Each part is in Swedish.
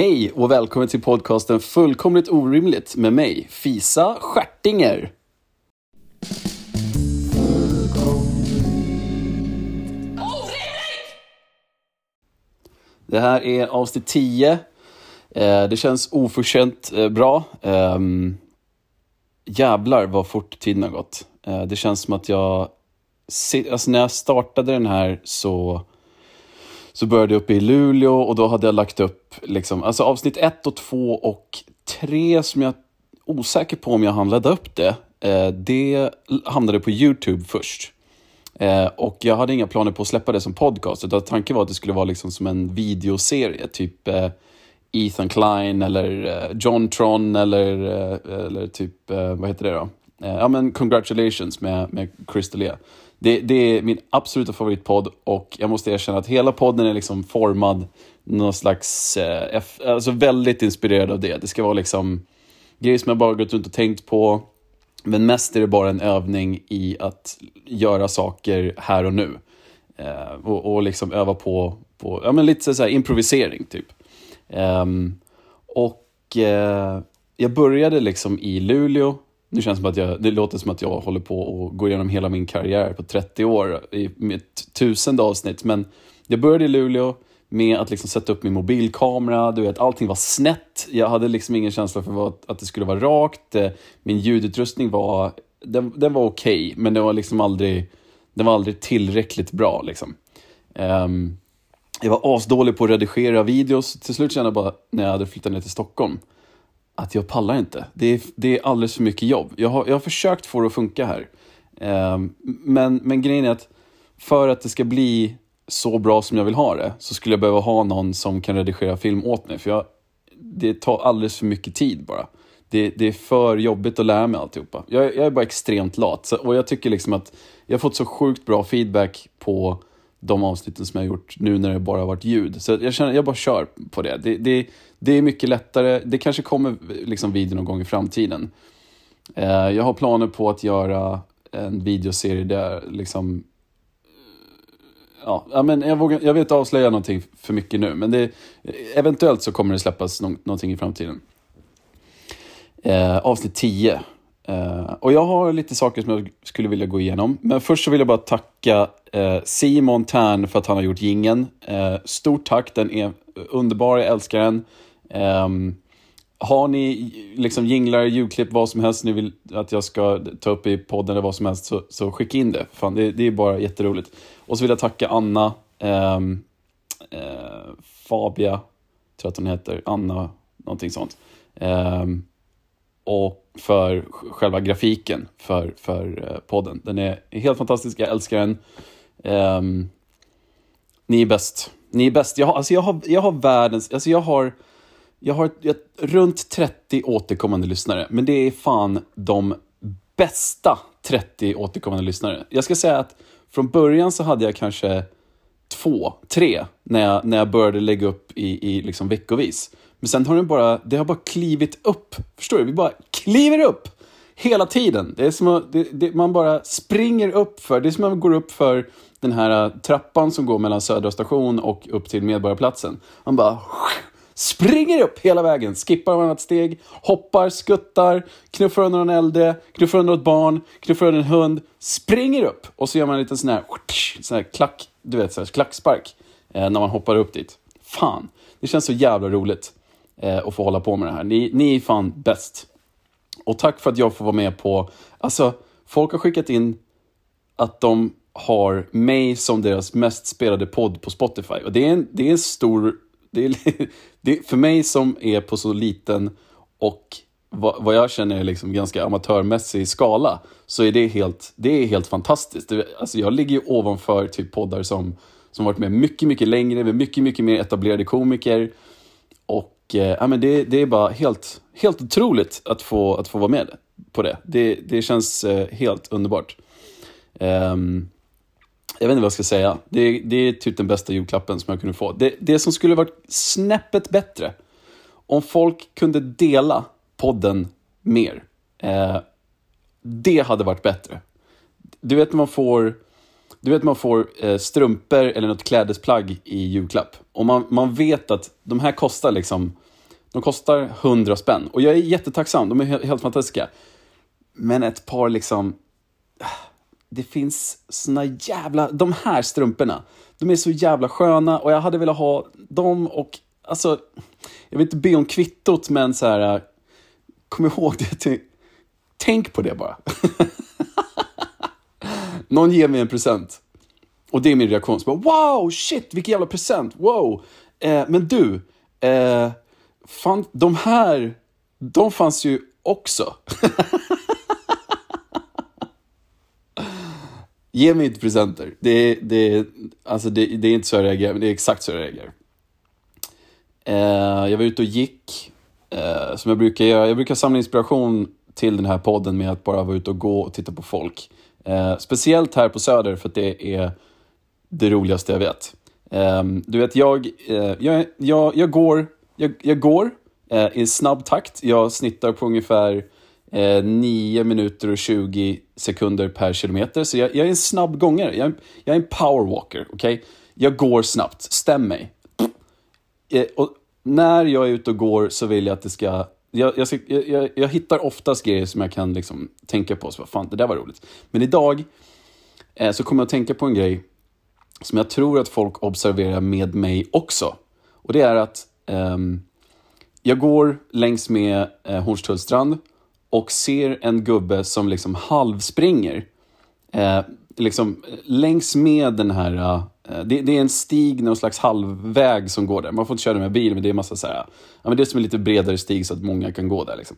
Hej och välkommen till podcasten Fullkomligt orimligt med mig, Fisa Stjärtinger. Det här är avsnitt 10. Eh, Det känns oförtjänt eh, bra. Ehm, Jävlar vad fort tiden har gått. Eh, Det känns som att jag... Alltså när jag startade den här så så började jag uppe i Luleå och då hade jag lagt upp liksom, alltså avsnitt 1 och 2 och 3 som jag är osäker på om jag hann ladda upp det. Eh, det hamnade på YouTube först. Eh, och jag hade inga planer på att släppa det som podcast, utan tanken var att det skulle vara liksom som en videoserie, typ eh, Ethan Klein eller eh, John Tron eller, eh, eller typ, eh, vad heter det då? Eh, ja men Congratulations med, med Chris D'Elia. Det, det är min absoluta favoritpodd och jag måste erkänna att hela podden är liksom formad någon slags, eh, alltså väldigt inspirerad av det. Det ska vara liksom grejer som jag bara gått runt och tänkt på. Men mest är det bara en övning i att göra saker här och nu. Eh, och, och liksom öva på, på ja, men lite så här improvisering typ. Eh, och eh, jag började liksom i Luleå. Nu känns det som att jag, det låter som att jag håller på och går igenom hela min karriär på 30 år i mitt tusende avsnitt. Men jag började i Luleå med att liksom sätta upp min mobilkamera. Du vet, allting var snett. Jag hade liksom ingen känsla för vad, att det skulle vara rakt. Eh, min ljudutrustning var, den, den var okej, men den var liksom aldrig, den var aldrig tillräckligt bra. Liksom. Um, jag var asdålig på att redigera videos. Till slut kände jag bara, när jag hade flyttat ner till Stockholm, att jag pallar inte. Det är, det är alldeles för mycket jobb. Jag har, jag har försökt få det att funka här. Ehm, men, men grejen är att för att det ska bli så bra som jag vill ha det, så skulle jag behöva ha någon som kan redigera film åt mig. För jag, det tar alldeles för mycket tid bara. Det, det är för jobbigt att lära mig alltihopa. Jag, jag är bara extremt lat. Så, och jag tycker liksom att jag har fått så sjukt bra feedback på de avsnitten som jag har gjort nu när det bara har varit ljud. Så jag känner jag bara kör på det. Det, det, det är mycket lättare. Det kanske kommer liksom video någon gång i framtiden. Eh, jag har planer på att göra en videoserie där liksom Ja, men jag, vågar, jag vill inte avslöja någonting för mycket nu, men det, eventuellt så kommer det släppas no någonting i framtiden. Eh, avsnitt 10. Uh, och jag har lite saker som jag skulle vilja gå igenom. Men först så vill jag bara tacka uh, Simon Tern för att han har gjort gingen. Uh, stort tack, den e-, är underbar, jag älskar den. Um, ehm, har ni liksom jinglar, julklipp, vad som helst ni vill att jag ska ta upp i podden eller vad som helst så, så skicka in det. Fan, det. Det är bara jätteroligt. Och så vill jag tacka Anna, um, Fabia, tror jag att hon heter, Anna, någonting sånt. Um, och för själva grafiken för, för eh, podden. Den är helt fantastisk, jag älskar den. Um, ni är bäst. Ni är bäst. Jag har, alltså jag har, jag har världens, alltså jag har jag har ett, runt 30 återkommande lyssnare, men det är fan de bästa 30 återkommande lyssnare. Jag ska säga att från början så hade jag kanske två, tre när jag, när jag började lägga upp i, i liksom veckovis. Men sen har den bara, det har bara klivit upp. Förstår du? Vi bara kliver upp hela tiden. Det är som att det, det, man bara springer upp för, det är som att man går upp för den här äh, trappan som går mellan Södra station och upp till Medborgarplatsen. Man bara springer upp hela vägen, skippar varannat steg, hoppar, skuttar, knuffar under en äldre, knuffar under ett barn, knuffar under en hund, springer upp och så gör man en liten sån här, sån här klack, du vet, så här, klackspark eh, när man hoppar upp dit. Fan, det känns så jävla roligt eh, få hålla på med det här. Ni, ni är fan bäst. Och tack för att jag får vara med på, alltså folk har skickat in att de har mig som deras mest spelade podd på Spotify. Och det är en, det är en stor det är, det, för mig som är på så liten och vad, vad jag känner är liksom ganska amatörmässig skala så är det helt, det är helt fantastiskt. Det, alltså jag ligger ju ovanför typ poddar som, som varit med mycket, mycket längre, med mycket, mycket mer etablerade komiker. Och Eh, ja, men det, det är bara helt, helt otroligt att få, att få vara med på det. Det, det känns eh, helt underbart. Um, jag vet inte vad jag ska säga. Det, det är typ den bästa julklappen som jag kunde få. Det, det som skulle varit snäppet bättre, om folk kunde dela podden mer. Eh, det hade varit bättre. Du vet man får, du vet man får eh, strumpor eller något klädesplagg i julklapp. Och man, man vet att de här kostar liksom De kostar 100 spänn. Och jag är jättetacksam, de är helt, helt fantastiska. Men ett par liksom... Ah, det finns såna jävla... De här strumporna, de är så jävla sköna och jag hade velat ha dem och... Alltså, jag vill inte be om kvittot men så här... Eh, kom ihåg det. Tänk på det bara. Någon ger mig en present. Och det är min reaktion. Så bara, wow, shit, vilken jävla present, wow. Eh, men du, eh, fan, de här, de fanns ju också. Ge mig inte presenter. Det, det, alltså det, det är inte så jag reagerar, men det är exakt så jag reagerar. Eh, jag var ute och gick, eh, som jag brukar göra. Jag brukar samla inspiration till den här podden med att bara vara ute och gå och titta på folk. Eh, speciellt här på Söder, för att det är det roligaste jag vet. Eh, du vet, jag, eh, jag, jag, jag går, jag, jag går eh, i snabb takt. Jag snittar på ungefär eh, 9 minuter och 20 sekunder per kilometer. Så jag, jag är en snabb gångare. Jag, jag är en powerwalker, okej? Okay? Jag går snabbt, stäm mig. Eh, och när jag är ute och går så vill jag att det ska jag, jag, jag, jag, hittar oftast grejer som jag kan liksom tänka på. Så, fan, det där var roligt. Men idag eh, så kommer jag att tänka på en grej som jag tror att folk observerar med mig också. Och det är att eh, jag går längs med eh, Hornstullstrand och ser en gubbe som liksom halvspringer. Eh, liksom eh, längs med den här, eh, Eh, det, det, är en stig, någon slags halvväg som går där. Man får inte köra med bil, men det är massa så här, ja, men det är som en lite bredare stig så att många kan gå där. Liksom.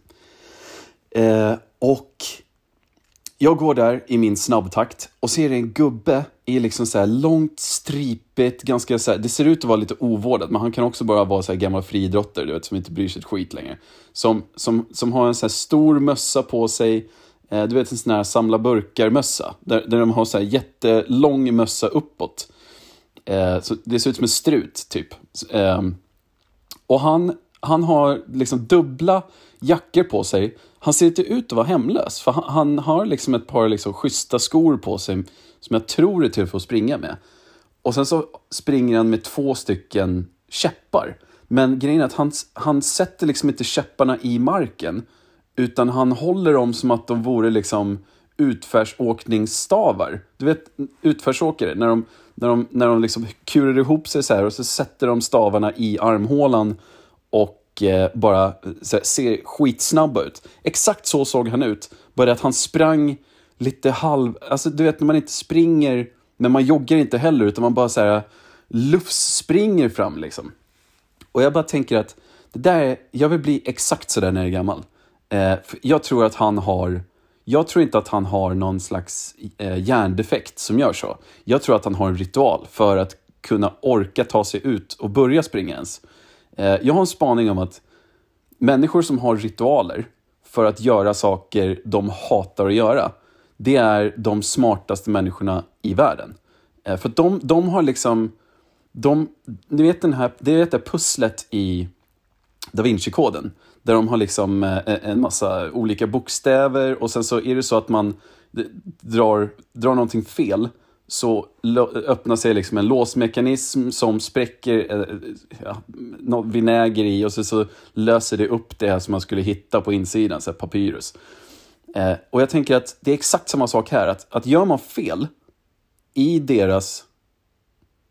Eh, och jag går där i min snabbtakt och ser en gubbe i liksom så långt, stripigt, ganska så här, det ser ut att vara lite ovårdat, men han kan också bara vara så här gammal friidrottare, du vet, som inte bryr sig ett skit längre. Som, som, som har en så stor mössa på sig, eh, du vet en sån här samla burkar-mössa, där, där de har så här jättelång mössa uppåt. Eh, så det ser ut som en strut, typ. Eh, och han, han har liksom dubbla jackor på sig. Han ser inte ut att vara hemlös, för han, han har liksom ett par liksom schyssta skor på sig som jag tror är till för att springa med. Och sen så springer han med två stycken käppar. Men grejen är att han, han sätter liksom inte käpparna i marken, utan han håller dem som att de vore liksom utförsåkningsstavar. Du vet utförsåkare, när de, när de, när de liksom kurar ihop sig så här och så sätter de stavarna i armhålan och eh, bara eh, här, ser skitsnabba ut. Exakt så såg han ut, bara att han sprang lite halv... Alltså du vet när man inte springer, men man joggar inte heller, utan man bara så här luftspringer fram liksom. Och jag bara tänker att det där jag vill bli exakt sådär när jag är gammal. Eh, jag tror att han har, jag tror inte att han har någon slags eh, hjärndefekt som gör så. Jag tror att han har en ritual för att kunna orka ta sig ut och börja springa ens. Eh, jag har en spaning om att människor som har ritualer för att göra saker de hatar att göra, det är de smartaste människorna i världen. Eh, för de, de har liksom, de, ni vet den här, det är det pusslet i Da Vinci-koden. Där de har liksom eh, en massa olika bokstäver och sen så är det så att man drar, drar någonting fel så öppnar sig liksom en låsmekanism som spräcker eh, eh, ja, något vinäger i och så, så löser det upp det som man skulle hitta på insidan, så papyrus. Eh, och jag tänker att det är exakt samma sak här. Att, att gör man fel i deras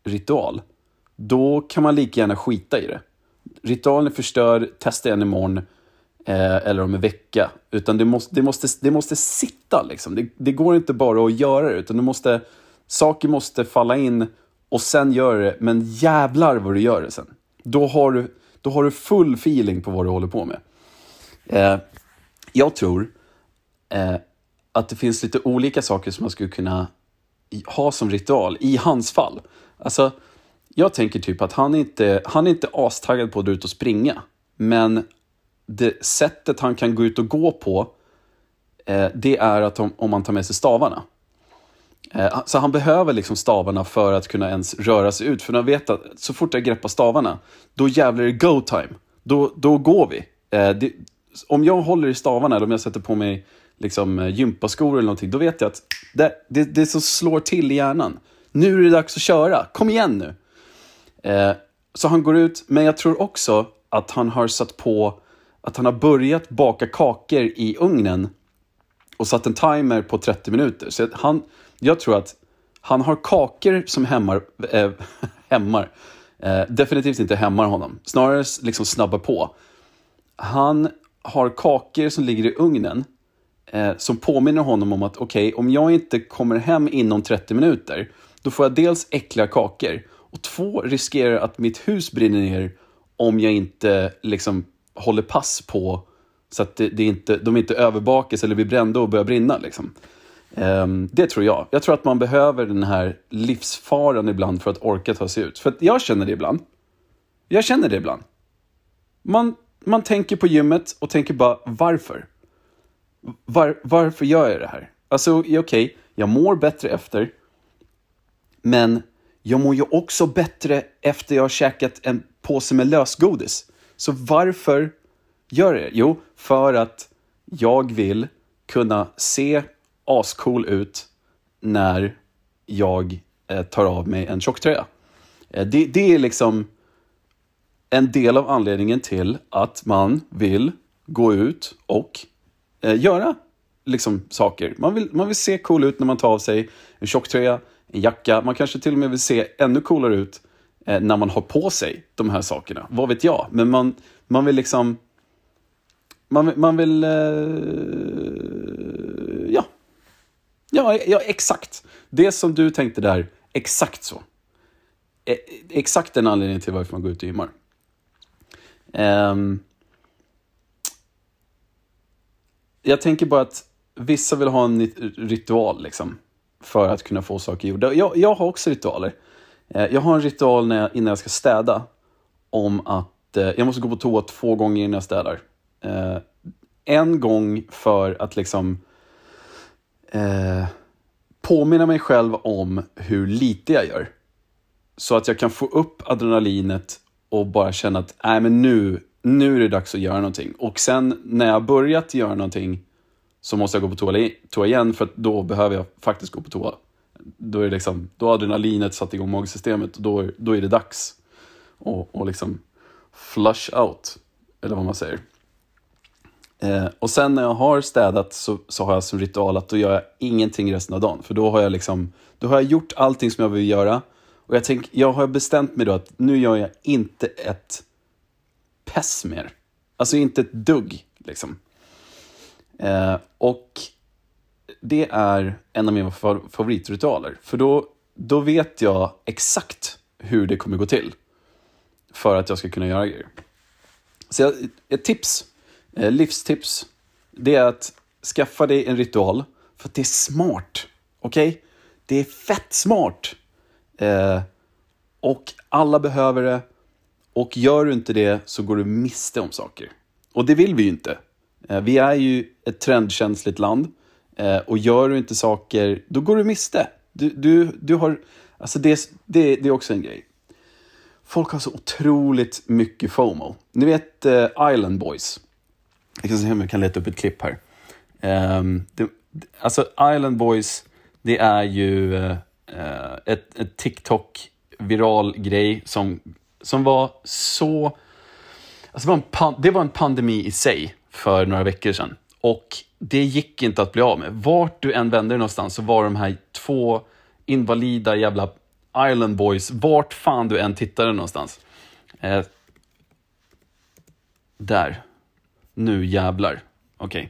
ritual, då kan man lika gärna skita i det. Ritualen är förstörd, testa igen imorgon eh, eller om en vecka. Utan det måste, det måste, det måste sitta liksom. Det, det går inte bara att göra det, utan du måste, saker måste falla in och sen gör det, men jävlar vad du gör det sen. Då har du, då har du full feeling på vad du håller på med. Eh, jag tror eh, att det finns lite olika saker som man skulle kunna ha som ritual i hans fall. Alltså, jag tänker typ att han inte han är inte astaggad på att dra ut och springa. Men det sättet han kan gå ut och gå på, eh, det är att om, om man tar med sig stavarna. Eh, så han behöver liksom stavarna för att kunna ens röra sig ut. För han vet att så fort jag greppar stavarna, då jävlar är det go time. Då, då går vi. Eh, det, om jag håller i stavarna eller om jag sätter på mig liksom, eh, gympaskor eller någonting, då vet jag att det, det, det som slår till i hjärnan. Nu är det dags att köra, kom igen nu! Eh, så han går ut, men jag tror också att han har satt på, att han har börjat baka kakor i ugnen och satt en timer på 30 minuter. Så att han, jag tror att han har kakor som hämmar, äh, hämmar. eh, definitivt inte hämmar honom, snarare liksom snabbar på. Han har kakor som ligger i ugnen eh, som påminner honom om att okej, okay, om jag inte kommer hem inom 30 minuter, då får jag dels äckliga kakor och två, riskerar att mitt hus brinner ner om jag inte liksom håller pass på så att det, det inte, de inte överbakas eller blir brända och börjar brinna. Liksom. Um, det tror jag. Jag tror att man behöver den här livsfaran ibland för att orka ta sig ut. För jag känner det ibland. Jag känner det ibland. Man, man tänker på gymmet och tänker bara, varför? Var, varför gör jag det här? Alltså, okej, okay, jag mår bättre efter. Men jag mår ju också bättre efter jag har käkat en påse med lösgodis. Så varför gör jag det? Jo, för att jag vill kunna se ascool ut när jag eh, tar av mig en tjocktröja. Eh, det, det är liksom en del av anledningen till att man vill gå ut och eh, göra liksom, saker. Man vill, man vill se cool ut när man tar av sig en tjocktröja, jacka. Man kanske till och med vill se ännu coolare ut eh, när man har på sig de här sakerna. Vad vet jag? Men man, man vill liksom... Man, man vill... Eh, ja. ja. Ja, exakt. Det som du tänkte där, exakt så. E exakt den anledningen till varför man går ut och gymmar. Um, jag tänker bara att vissa vill ha en ritual liksom, för att kunna få saker gjorda. Jag, jag har också ritualer. Eh, jag har en ritual när jag, innan jag ska städa om att eh, jag måste gå på toa två gånger innan jag städar. Eh, en gång för att liksom eh, påminna mig själv om hur lite jag gör. Så att jag kan få upp adrenalinet och bara känna att äh, men nu, nu är det dags att göra någonting. Och sen när jag börjat göra någonting så måste jag gå på toa, toa igen för då behöver jag faktiskt gå på toa. Då är det liksom, då har adrenalinet satt igång magsystemet och då, då är det dags att och liksom flush out, eller vad man säger. Eh, och sen när jag har städat så, så har jag som ritual att då gör jag ingenting resten av dagen. För då har jag liksom, då har jag gjort allting som jag vill göra. Och jag tänk, jag har bestämt mig då att nu gör jag inte ett pess mer. Alltså inte ett dugg liksom. Eh, och det är en av mina favoritritualer. För då, då vet jag exakt hur det kommer gå till. För att jag ska kunna göra grejer. Så jag, ett tips, eh, livstips, det är att skaffa dig en ritual. För att det är smart. Okej? Okay? Det är fett smart. Eh, och alla behöver det. Och gör du inte det så går du miste om saker. Och det vill vi ju inte. Eh, vi är ju ett trendkänsligt land eh, och gör du inte saker, då går du miste. Du, du, du har, alltså det, det, det är också en grej. Folk har så otroligt mycket FOMO. Ni vet eh, Island Boys. Jag kan se om jag kan leta upp ett klipp här. Eh, det, alltså Island Boys, det är ju eh, eh ett, ett TikTok-viral grej som, som var så... Alltså det, var en det var en pandemi i sig för några veckor sedan. Och det gick inte att bli av med. Vart du än vände dig någonstans så var de här två invalida jävla Island Boys, vart fan du än tittade någonstans. Eh, där. Nu jävlar. Okej. Okay.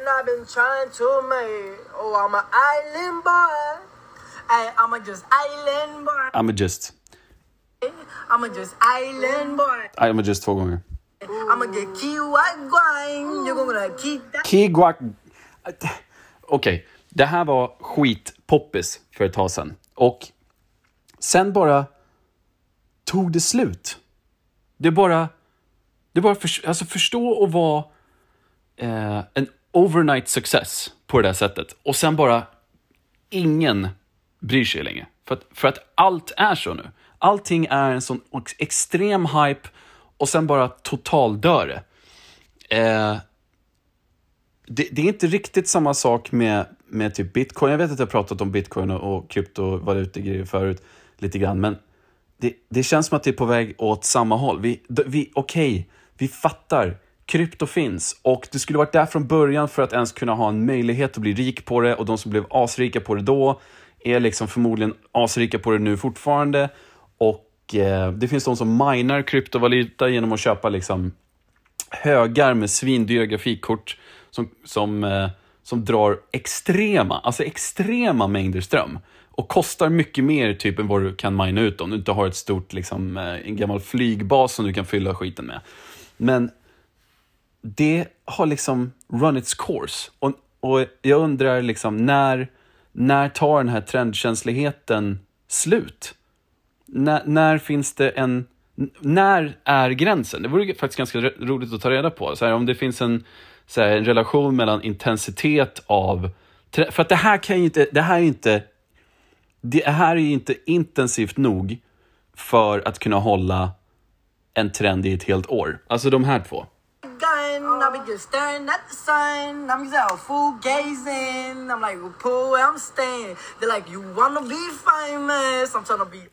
and I've been trying to make. Oh, I'm an island boy. I, I'm a just island boy. I'm a just. I'm a just island boy. I'm a just två gånger. I'm a get kiwagwine. You're gonna keep that. Kiwag... Okej, okay. det här var skitpoppis för ett tag sedan. Och sen bara tog det slut. Det bara... Det bara för, alltså förstå och vara eh, en overnight success på det där sättet. Och sen bara ingen bryr sig längre. För att, för att allt är så nu. Allting är en sån extrem hype och sen bara totaldör det. Eh, det, det, är inte riktigt samma sak med, med typ bitcoin. Jag vet att jag pratat om bitcoin och, och kryptovalutegrejer förut lite grann, men det, det känns som att det är på väg åt samma håll. Vi, vi, Okej, okay, vi fattar. Krypto finns och det skulle varit där från början för att ens kunna ha en möjlighet att bli rik på det och de som blev asrika på det då är liksom förmodligen asrika på det nu fortfarande. Och eh, det finns de som minar kryptovaluta genom att köpa liksom högar med svindyra grafikkort som, som, eh, som drar extrema, alltså extrema mängder ström och kostar mycket mer typ än vad du kan mina ut om du inte har ett stort, liksom, eh, en gammal flygbas som du kan fylla skiten med. Men det har liksom run its course. Och, och jag undrar liksom när, när tar den här trendkänsligheten slut? När, när finns det en... När är gränsen? Det vore faktiskt ganska roligt att ta reda på. Så här, om det finns en, så här, en relation mellan intensitet av... För att det här kan ju inte... Det här är inte det här är ju inte intensivt nog för att kunna hålla en trend i ett helt år. Alltså de här två.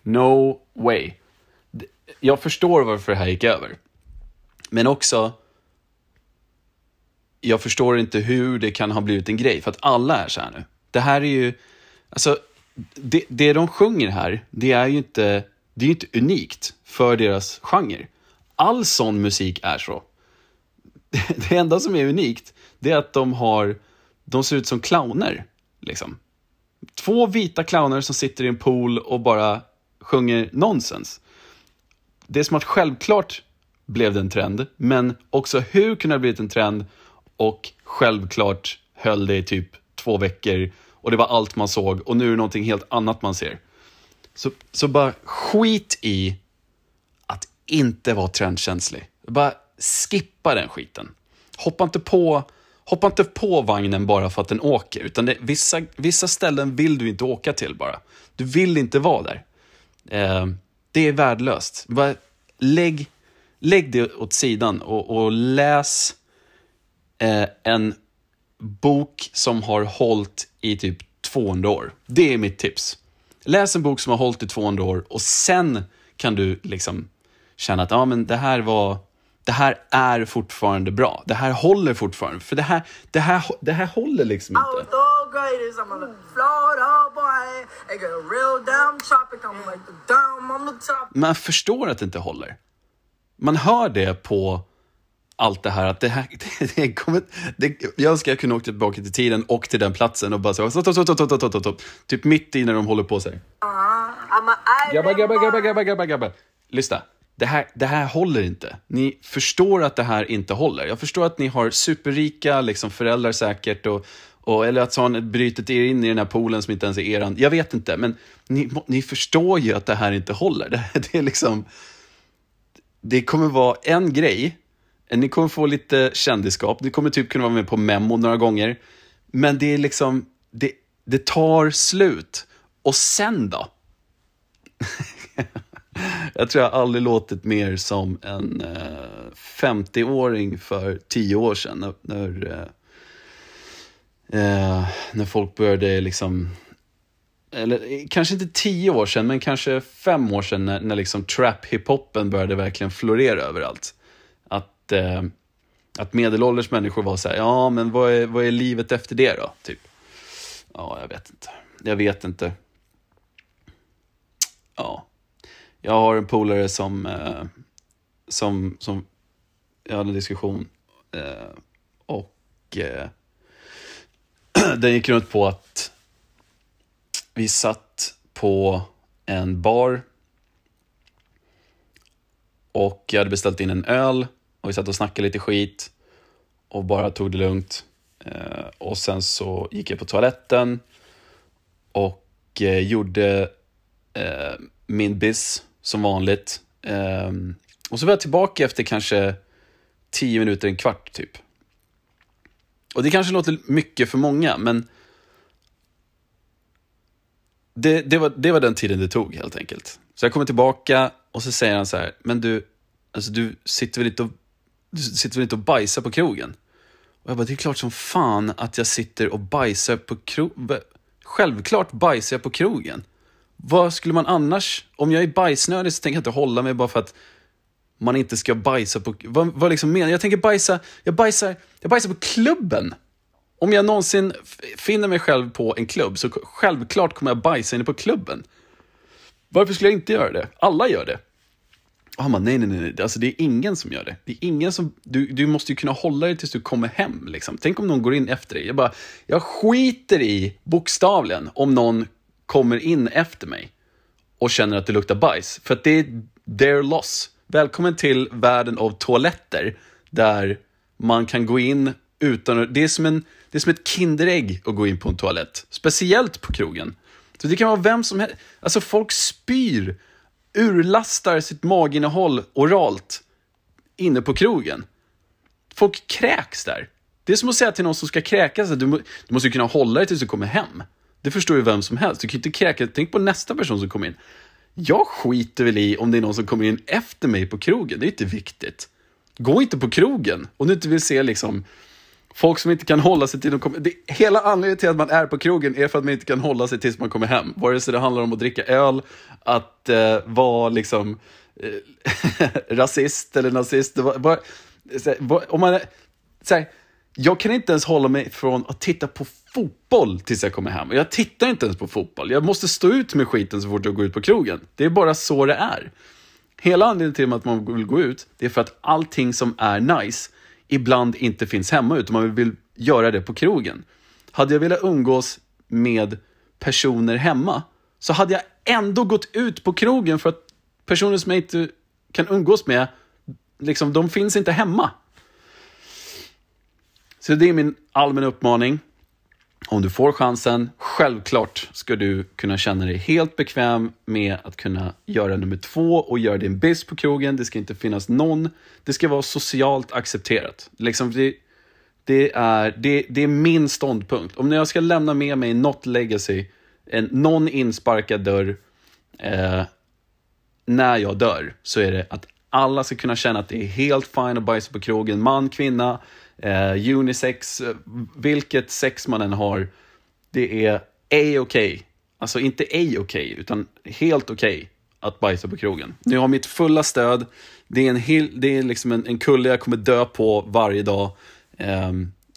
No way. Jag förstår varför det här gick över. Men också, jag förstår inte hur det kan ha blivit en grej, för att alla är så här nu. Det här är ju, alltså det, det de sjunger här, det är ju inte, det är inte unikt för deras genre. All sån musik är så. Det enda som är unikt, det är att de har, de ser ut som clowner. Liksom. Två vita clowner som sitter i en pool och bara sjunger nonsens. Det är som att självklart blev det en trend, men också hur kunde det ha blivit en trend och självklart höll det i typ två veckor och det var allt man såg och nu är det någonting helt annat man ser. Så, så bara skit i att inte vara trendkänslig. Bara skippa den skiten. Hoppa inte på, hoppa inte på vagnen bara för att den åker, utan det, vissa, vissa ställen vill du inte åka till bara. Du vill inte vara där. Eh, det är värdelöst. Bara lägg, lägg det åt sidan och, och läs eh, en bok som har hållit i typ 200 år. Det är mitt tips. Läs en bok som har hållit i 200 år och sen kan du liksom känna att ah, men det här var det här är fortfarande bra. Det här håller fortfarande. För det här, det här, det här håller liksom inte. Man förstår att det inte håller. Man hör det på allt det här att det här, det, kommer, det, jag önskar jag kunde åka tillbaka till tiden och till den platsen och bara så, stopp, stopp, stopp, stopp, stopp, stopp, typ mitt i när de håller på sig. Gabba, gabba, gabba, gabba, gabba, gabba. Lyssna. Det här, det här håller inte. Ni förstår att det här inte håller. Jag förstår att ni har superrika liksom, föräldrar säkert och, och, eller att han brytit er in i den här poolen som inte ens är eran. Jag vet inte, men ni, ni förstår ju att det här inte håller. Det, det är liksom... Det kommer vara en grej ni kommer få lite kändisskap. Ni kommer typ kunna vara med på Memo några gånger. Men det är liksom, det, det tar slut. Och sen då? jag tror jag aldrig låtit mer som en eh, 50-åring för 10 år sedan. När, när, eh, eh, när folk började liksom eller eh, kanske inte tio år sedan, men kanske fem år sedan när, när liksom trap-hiphopen började verkligen florera överallt eh, att medelålders människor var så här, ja men vad är, vad är livet efter det då? Typ. Ja, jag vet inte. Jag vet inte. Ja. Jag har en polare som, eh, som, som, jag hade en diskussion eh, och eh, den gick runt på att vi satt på en bar och jag hade beställt in en öl och vi satt och snackade lite skit och bara tog det lugnt. Eh, och sen så gick jag på toaletten och eh, gjorde eh, min biss som vanligt. Um, och så var jag tillbaka efter kanske tio minuter, en kvart typ. Och det kanske låter mycket för många, men det, det, var, det var den tiden det tog helt enkelt. Så jag kommer tillbaka och så säger han så här, men du, alltså du sitter väl inte och du sitter väl inte och bajsar på krogen? Och jag bara, det är klart som fan att jag sitter och bajsar på krogen. Självklart bajsar jag på krogen. Vad skulle man annars... Om jag är bajsnödig så tänker jag inte hålla mig bara för att man inte ska bajsa på... Vad, vad liksom menar jag? tänker bajsa... Jag bajsar, jag bajsar på klubben. Om jag någonsin finner mig själv på en klubb så självklart kommer jag bajsa inne på klubben. Varför skulle jag inte göra det? Alla gör det. Och han bara, nej, nej, nej, alltså det är ingen som gör det. Det är ingen som, du, du måste ju kunna hålla dig tills du kommer hem. Liksom. Tänk om någon går in efter dig. Jag bara, jag skiter i, bokstavligen, om någon kommer in efter mig och känner att det luktar bajs. För att det är their loss. Välkommen till världen av toaletter, där man kan gå in utan det är som en, det är som ett Kinderägg att gå in på en toalett. Speciellt på krogen. Så det kan vara vem som helst. Alltså folk spyr urlastar sitt maginnehåll oralt inne på krogen. Folk kräks där. Det är som att säga till någon som ska kräkas att du, du måste kunna hålla dig tills du kommer hem. Det förstår ju vem som helst. Du kan ju inte kräka. Tänk på nästa person som kommer in. Jag skiter väl i om det är någon som kommer in efter mig på krogen. Det är inte viktigt. Gå inte på krogen om du inte vill se liksom Folk som inte kan hålla sig till de kommer... Det, hela anledningen till att man är på krogen är för att man inte kan hålla sig tills man kommer hem. Vare sig det handlar om att dricka öl, att eh, vara liksom eh, rasist eller nazist. Var, var, var, om man, så här, jag kan inte ens hålla mig från att titta på fotboll tills jag kommer hem. Jag tittar inte ens på fotboll. Jag måste stå ut med skiten så fort jag går ut på krogen. Det är bara så det är. Hela anledningen till att man vill gå ut, det är för att allting som är nice ibland inte finns hemma utan man vill göra det på krogen. Hade jag velat umgås med personer hemma så hade jag ändå gått ut på krogen för att personer som jag inte kan umgås med, liksom, de finns inte hemma. Så det är min allmänna uppmaning. Om du får chansen, självklart ska du kunna känna dig helt bekväm med att kunna göra nummer två och göra din biss på krogen. Det ska inte finnas någon, det ska vara socialt accepterat. Liksom det, det, är, det, det är min ståndpunkt. Om jag ska lämna med mig något legacy, en, någon insparkad dörr eh, när jag dör, så är det att alla ska kunna känna att det är helt fine att bajsa på krogen. Man, kvinna, eh, unisex, eh, vilket sex man än har, det är a-okej. Okay. Alltså inte a-okej, okay, utan helt okej okay att bajsa på krogen. Ni har mitt fulla stöd. Det är en, hel, det är liksom en, en kulle jag kommer dö på varje dag. Eh,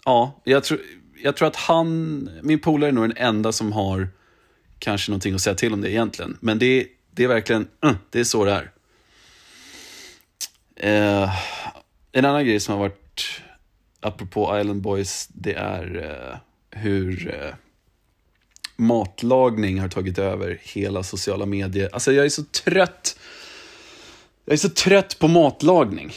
ja, jag tror, jag tror att han, min polare är nog den enda som har kanske någonting att säga till om det egentligen. Men det, det är verkligen, uh, det är så det är. Eh, en annan grej som har varit apropå Island Boys, det är eh, hur eh, matlagning har tagit över hela sociala medier. Alltså jag är så trött. Jag är så trött på matlagning.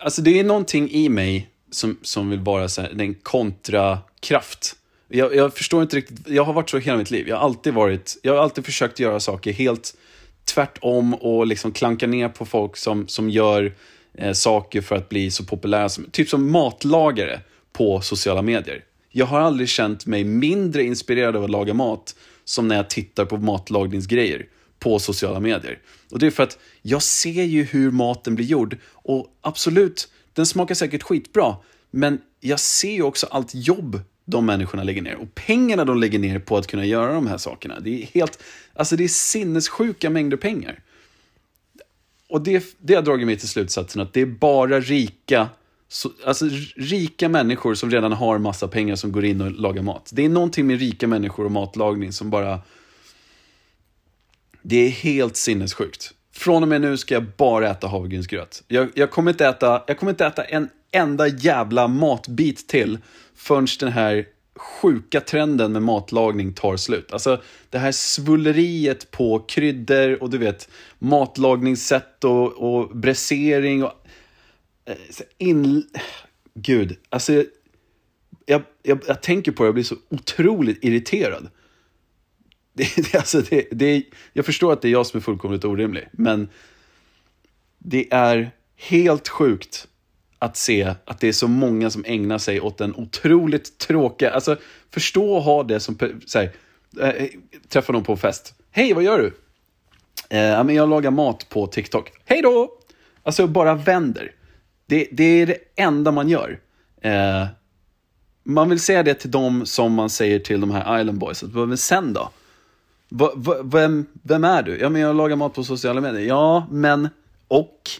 Alltså det är någonting i mig som, som vill vara så här, en kontrakraft. Jag, jag förstår inte riktigt, jag har varit så hela mitt liv. Jag har alltid varit, jag har alltid försökt göra saker helt tvärtom och liksom klanka ner på folk som, som gör eh, saker för att bli så populära som, typ som matlagare på sociala medier. Jag har aldrig känt mig mindre inspirerad av att laga mat som när jag tittar på matlagningsgrejer på sociala medier. Och det är för att jag ser ju hur maten blir gjord och absolut, den smakar säkert skitbra, men jag ser ju också allt jobb de människorna lägger ner och pengarna de lägger ner på att kunna göra de här sakerna. Det är helt, alltså det är sinnessjuka mängder pengar. Och det, det har dragit mig till slutsatsen att det är bara rika, så, alltså rika människor som redan har massa pengar som går in och lagar mat. Det är någonting med rika människor och matlagning som bara... Det är helt sinnessjukt. Från och med nu ska jag bara äta havregrynsgröt. Jag, jag, kommer inte äta, jag kommer inte äta en enda jävla matbit till förrän den här sjuka trenden med matlagning tar slut. Alltså det här svulleriet på kryddor och du vet matlagningssätt och, och bräsering och eh, in... Gud, alltså jag, jag, jag tänker på det och blir så otroligt irriterad. Det, det, alltså det, det, jag förstår att det är jag som är fullkomligt orimlig, men det är helt sjukt att se att det är så många som ägnar sig åt den otroligt tråkiga, alltså förstå att ha det som, så här, äh, träffa någon på en fest. Hej, vad gör du? Eh, jag lagar mat på TikTok. Hej då! Alltså bara vänder. Det, det är det enda man gör. Äh, man vill säga det till dem som man säger till de här Island Boys. Att, men sen då? V vem, vem är du? Ja, men jag lagar mat på sociala medier. Ja, men och?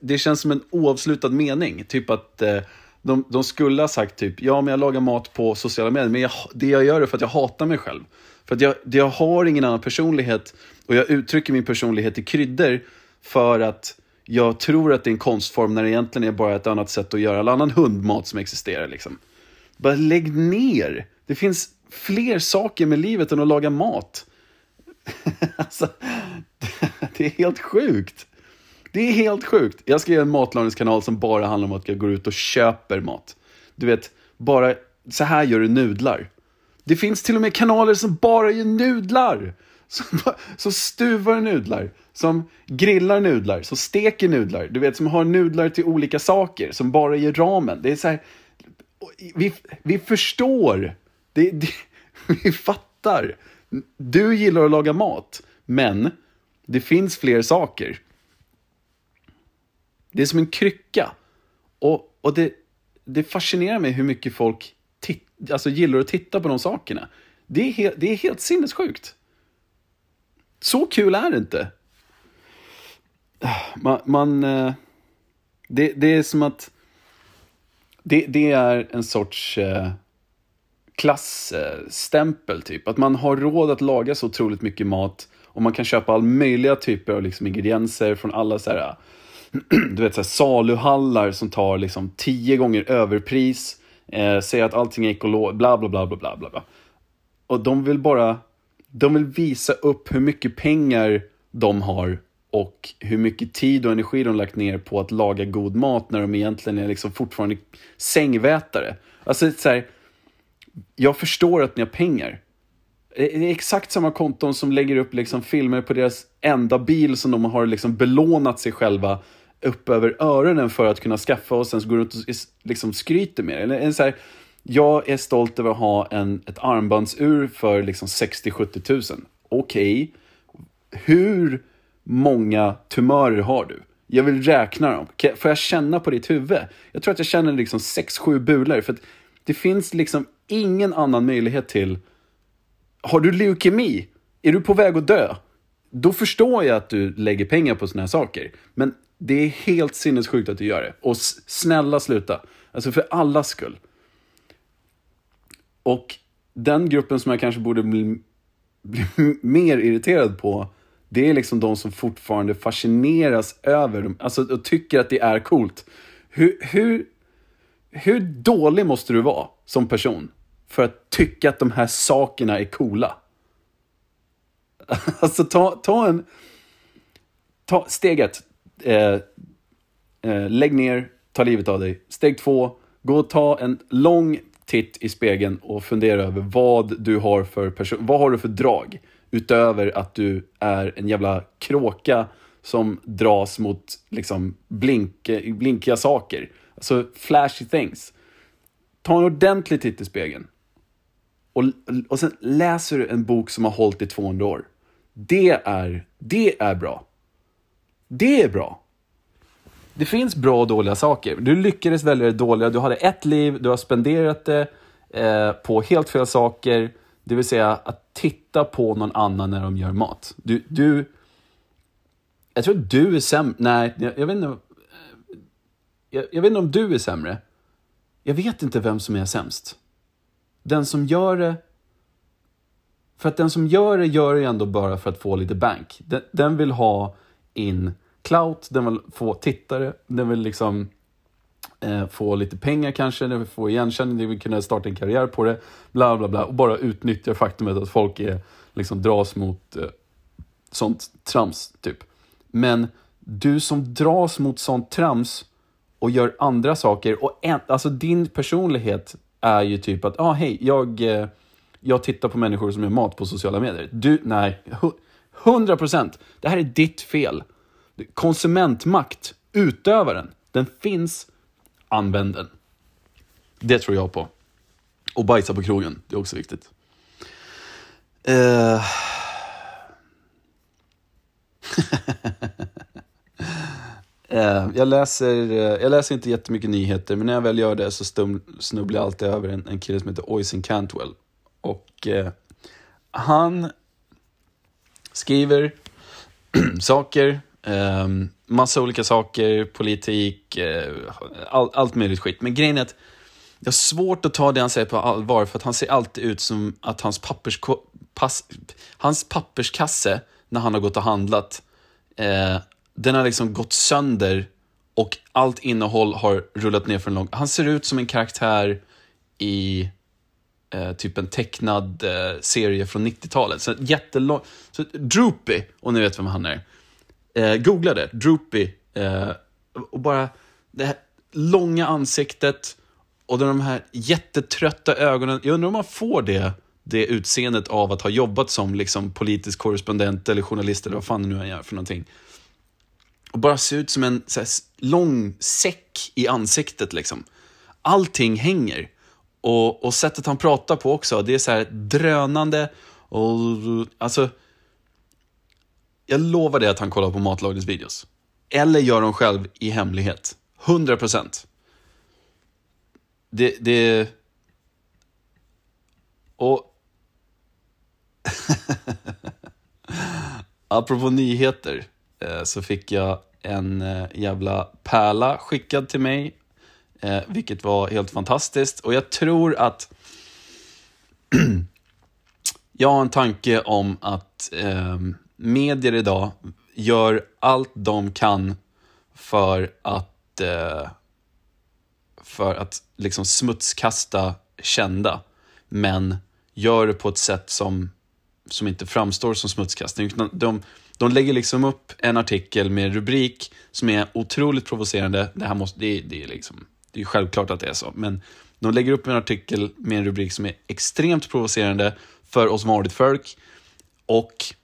Det känns som en oavslutad mening. Typ att eh, de, de skulle ha sagt typ, ja men jag lagar mat på sociala medier, men jag, det jag gör är för att jag hatar mig själv. För att jag, jag har ingen annan personlighet och jag uttrycker min personlighet i kryddor för att jag tror att det är en konstform när det egentligen är bara ett annat sätt att göra all annan hundmat som existerar. Liksom. Bara lägg ner! Det finns fler saker med livet än att laga mat. alltså, det är helt sjukt. Det är helt sjukt. Jag ska göra en matlagningskanal som bara handlar om att jag går ut och köper mat. Du vet, bara så här gör du nudlar. Det finns till och med kanaler som bara gör nudlar. Som, som stuvar nudlar, som grillar nudlar, som steker nudlar. Du vet, som har nudlar till olika saker, som bara ger ramen. Det är så här, vi, vi förstår. Det, det, vi fattar. Du gillar att laga mat, men det finns fler saker. Det är som en krycka. Och, och det, det fascinerar mig hur mycket folk titt, alltså gillar att titta på de sakerna. Det är, helt, det är helt sinnessjukt. Så kul är det inte. Man, man eh, det, det är som att det, det är en sorts eh, klassstämpel typ. Att man har råd att laga så otroligt mycket mat och man kan köpa all möjliga typer av liksom, ingredienser från alla så här, du vet, så här, saluhallar som tar liksom tio gånger överpris. Eh, säger att allting är ekologiskt, bla bla bla bla bla bla. Och de vill bara, de vill visa upp hur mycket pengar de har och hur mycket tid och energi de lagt ner på att laga god mat när de egentligen är liksom fortfarande sängvätare. Alltså, så här, jag förstår att ni har pengar. Det är exakt samma konton som lägger upp liksom filmer på deras enda bil som de har liksom belånat sig själva upp över öronen för att kunna skaffa och sen så går runt och liksom skryter med det. Eller, så här, jag är stolt över att ha en, ett armbandsur för liksom 60-70 tusen. Okej, okay. hur många tumörer har du? Jag vill räkna dem. Får jag känna på ditt huvud? Jag tror att jag känner liksom 6-7 bulor. För att det finns liksom ingen annan möjlighet till... Har du leukemi? Är du på väg att dö? Då förstår jag att du lägger pengar på såna här saker. Men det är helt sinnessjukt att du gör det. Och snälla sluta. Alltså för allas skull. Och den gruppen som jag kanske borde bli, bli mer irriterad på det är liksom de som fortfarande fascineras över dem, alltså och tycker att det är coolt. Hur, hur, hur dålig måste du vara som person för att tycka att de här sakerna är coola? Alltså ta, ta en... Ta, steg ett. Eh, eh, lägg ner, ta livet av dig. Steg två. Gå och ta en lång titt i spegeln och fundera över vad du har för person, vad har du för drag? Utöver att du är en jävla kråka som dras mot liksom blink, blinkiga saker. Alltså flashy things. Ta en ordentlig titt i spegeln. Och, och sen läser du en bok som har hållit i 200 år. Det är, det är bra. Det är bra. Det finns bra och dåliga saker. Du lyckades välja det dåliga. Du hade ett liv, du har spenderat det eh, på helt fel saker. Det vill säga att titta på någon annan när de gör mat. Du, du jag tror att du är sämre. Nej, jag, jag vet inte. Eh, jag, jag, vet inte om du är sämre. Jag vet inte vem som är sämst. Den som gör det... För att den som gör det, gör det ändå bara för att få lite bank. Den, den vill ha in clout, den vill få tittare, den vill liksom eh, få lite pengar kanske, den vill få igenkänning, den vill kunna starta en karriär på det, bla bla bla. Och bara utnyttja faktumet att folk är, liksom dras mot eh, sånt trams, typ. Men du som dras mot sånt trams och gör andra saker, och en, alltså din personlighet är ju typ att, ah, hej, jag, eh, jag tittar på människor som gör mat på sociala medier. Du, nej, 100 procent. Det här är ditt fel. Konsumentmakt, utövaren, den finns, använd den. Det tror jag på. Och bajsa på krogen, det är också viktigt. Uh... Jag, läser, eh, jag läser inte jättemycket nyheter, men när jag väl gör det så stum, snubblar jag alltid över en, en kille som heter Oisin Cantwell. Och eh, han skriver saker, eh, massa olika saker, politik, eh, all, allt möjligt skit. Men grejen är att jag har svårt att ta det han säger på allvar, för att han ser alltid ut som att hans, pappers, pass, hans papperskasse, när han har gått och handlat, eh, den har liksom gått sönder och allt innehåll har rullat ner för en lång... Han ser ut som en karaktär i eh, typ en tecknad eh, serie från 90-talet. Så jättelång... Så Droopy, och ni vet vem han är. Eh, googla det, Droopy. Eh, och bara det här långa ansiktet och de här jättetrötta ögonen. Jag undrar om man får det, det utseendet av att ha jobbat som liksom, politisk korrespondent eller journalist eller vad fan det nu är för någonting och bara se ut som en så här, lång säck i ansiktet. Liksom. Allting hänger. Och, och sättet han pratar på också, det är så här drönande och alltså... Jag lovar dig att han kollar på matlagningsvideos. Eller gör dem själv i hemlighet. 100 procent. Det, det... Och... Apropå nyheter. Eh, så fick jag en eh, jävla pärla skickad till mig, eh, vilket var helt fantastiskt. Och jag tror att jag har en tanke om att ehm, medier idag gör allt de kan för att, eh, för att liksom smutskasta kända, men gör det på ett sätt som, som inte framstår som smutskastning. De, de lägger liksom upp en artikel med en rubrik som är otroligt provocerande. Det här måste, det, det är liksom, det är ju självklart att det är så, men de lägger upp en artikel med en rubrik som är extremt provocerande för oss vanligt folk. Och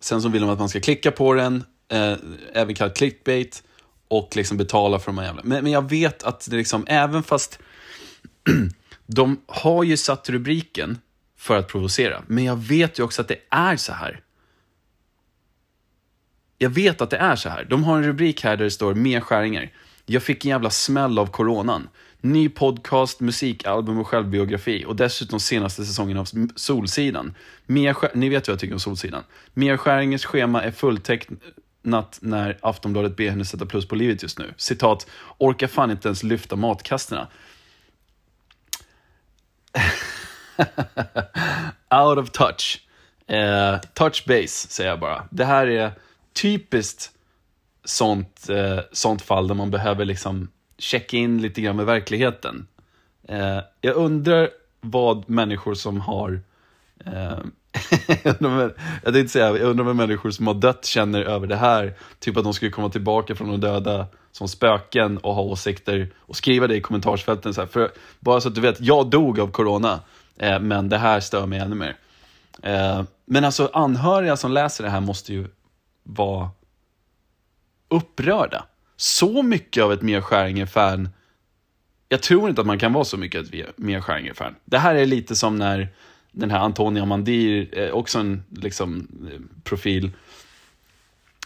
sen så vill de att man ska klicka på den, eh, även kallat clickbait, och liksom betala för de här jävla... Men, men jag vet att det liksom, även fast de har ju satt rubriken för att provocera, men jag vet ju också att det är så här jag vet att det är så här. De har en rubrik här där det står mer skäringar. Jag fick en jävla smäll av coronan. Ny podcast, musikalbum och självbiografi och dessutom senaste säsongen av Solsidan. Mia Ni vet vad jag tycker om Solsidan. Mia Skäringers schema är fulltecknat när Aftonbladet ber henne sätta plus på livet just nu. Citat, orkar fan inte ens lyfta matkasterna. Out of touch. Uh, touch base, säger jag bara. Det här är typiskt sånt, eh, sånt fall där man behöver liksom checka in lite grann med verkligheten. Eh, jag undrar vad människor som har eh, jag tänkte säga, jag undrar vad människor som har dött känner över det här. Typ att de skulle komma tillbaka från de döda som spöken och ha åsikter och skriva det i kommentarsfälten. Så här. För, bara så att du vet, jag dog av corona, eh, men det här stör mig ännu mer. Eh, men alltså anhöriga som läser det här måste ju vara upprörda. Så mycket av ett Mia Skäringer-fan jag tror inte att man kan vara så mycket ett Mia Skäringer-fan. Det här är lite som när den här Antonia Mandir, eh, också en liksom, eh, profil,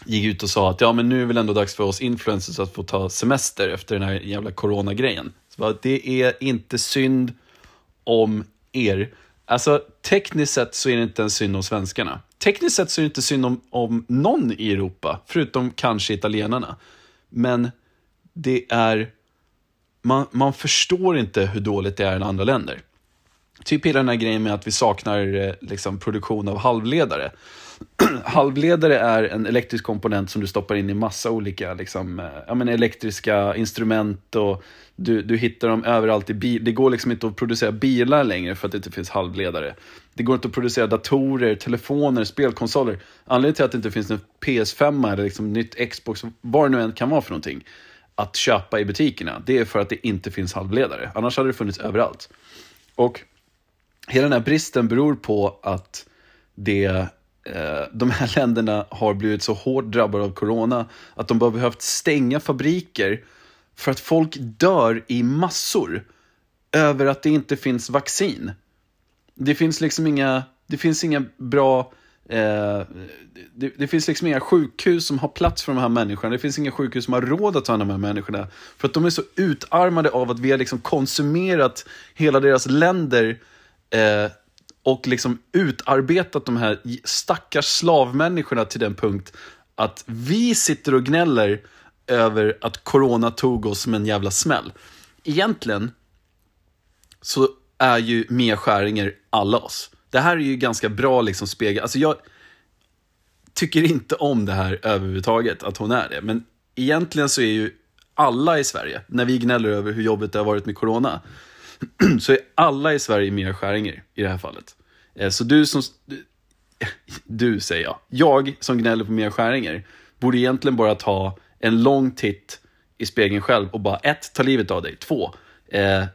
gick ut och sa att ja, men nu är väl ändå dags för oss influencers att få ta semester efter den här jävla coronagrejen. Så det är inte synd om er. Alltså tekniskt sett så är det inte en synd om svenskarna. Tekniskt sett så är det inte synd om, om någon i Europa, förutom kanske italienarna. Men det är... Man, man förstår inte hur dåligt det är i andra länder. Typ hela den här grejen med att vi saknar eh, liksom, produktion av halvledare. halvledare är en elektrisk komponent som du stoppar in i massa olika liksom, eh, ja, men elektriska instrument och du, du hittar dem överallt i bil. Det går liksom inte att producera bilar längre för att det inte finns halvledare. Det går inte att producera datorer, telefoner, spelkonsoler. Anledningen till att det inte finns en PS5 eller liksom nytt Xbox, vad det nu än kan vara för någonting, att köpa i butikerna, det är för att det inte finns halvledare. Annars hade det funnits överallt. Och hela den här bristen beror på att det, eh, de här länderna har blivit så hårt drabbade av corona att de har behövt stänga fabriker för att folk dör i massor över att det inte finns vaccin. Det finns liksom inga, det finns inga bra Eh, det, det, finns liksom inga sjukhus som har plats för de här människorna. Det finns inga sjukhus som har råd att ta hand om de här människorna. För att de är så utarmade av att vi har liksom konsumerat hela deras länder eh, och liksom utarbetat de här stackars slavmänniskorna till den punkt att vi sitter och gnäller över att corona tog oss som en jävla smäll. Egentligen så är ju Mia Skäringer alla oss. Det här är ju ganska bra liksom spegel. Alltså jag tycker inte om det här överhuvudtaget, att hon är det. Men egentligen så är ju alla i Sverige, när vi gnäller över hur jobbigt det har varit med corona, så är alla i Sverige Mia Skäringer i det här fallet. Eh, så du som... Du säger jag. Jag som gnäller på Mia Skäringer borde egentligen bara ta en lång titt i spegeln själv och bara ett, ta livet av dig. Två, eh,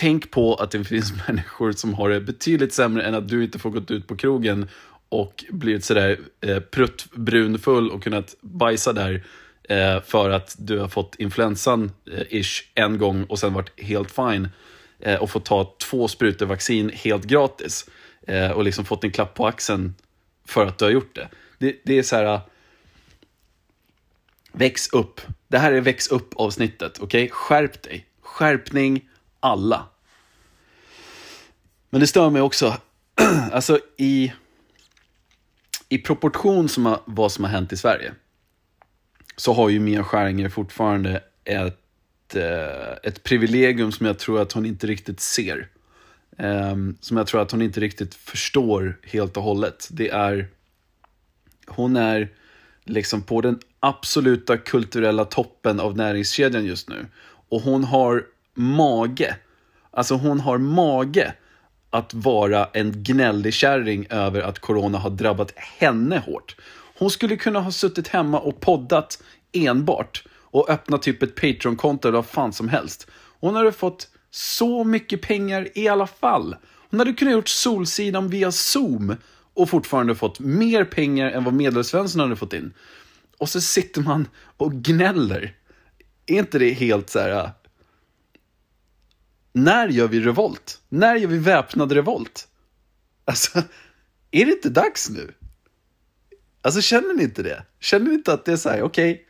tänk på att det finns människor som har det betydligt sämre än att du inte får gått ut på krogen och blivit sådär eh, pruttbrunfull och kunnat bajsa där eh, för att du har fått influensan eh, ish en gång och sen varit helt fine eh, och fått ta två sprutor vaccin helt gratis eh, och liksom fått en klapp på axeln för att du har gjort det. Det, det är så här. Väx upp. Det här är väx upp avsnittet, okej? Okay? Skärp dig. Skärpning alla. Men det stör mig också, alltså i, i proportion som vad som har hänt i Sverige, så har ju Mia Skäringer fortfarande ett, eh, ett privilegium som jag tror att hon inte riktigt ser. Ehm, som jag tror att hon inte riktigt förstår helt och hållet. Det är, hon är liksom på den absoluta kulturella toppen av näringskedjan just nu. Och hon har mage, alltså hon har mage att vara en gnällig kärring över att corona har drabbat henne hårt. Hon skulle kunna ha suttit hemma och poddat enbart och öppnat typ ett Patreon-konto eller vad fan som helst. Hon hade fått så mycket pengar i alla fall. Hon hade kunnat gjort Solsidan via Zoom och fortfarande fått mer pengar än vad Medelsvensson hade fått in. Och så sitter man och gnäller. Är inte det helt så här äh, när gör vi revolt? När gör vi väpnad revolt? Alltså, är det inte dags nu? Alltså känner ni inte det? Känner ni inte att det är så här, okej, okay,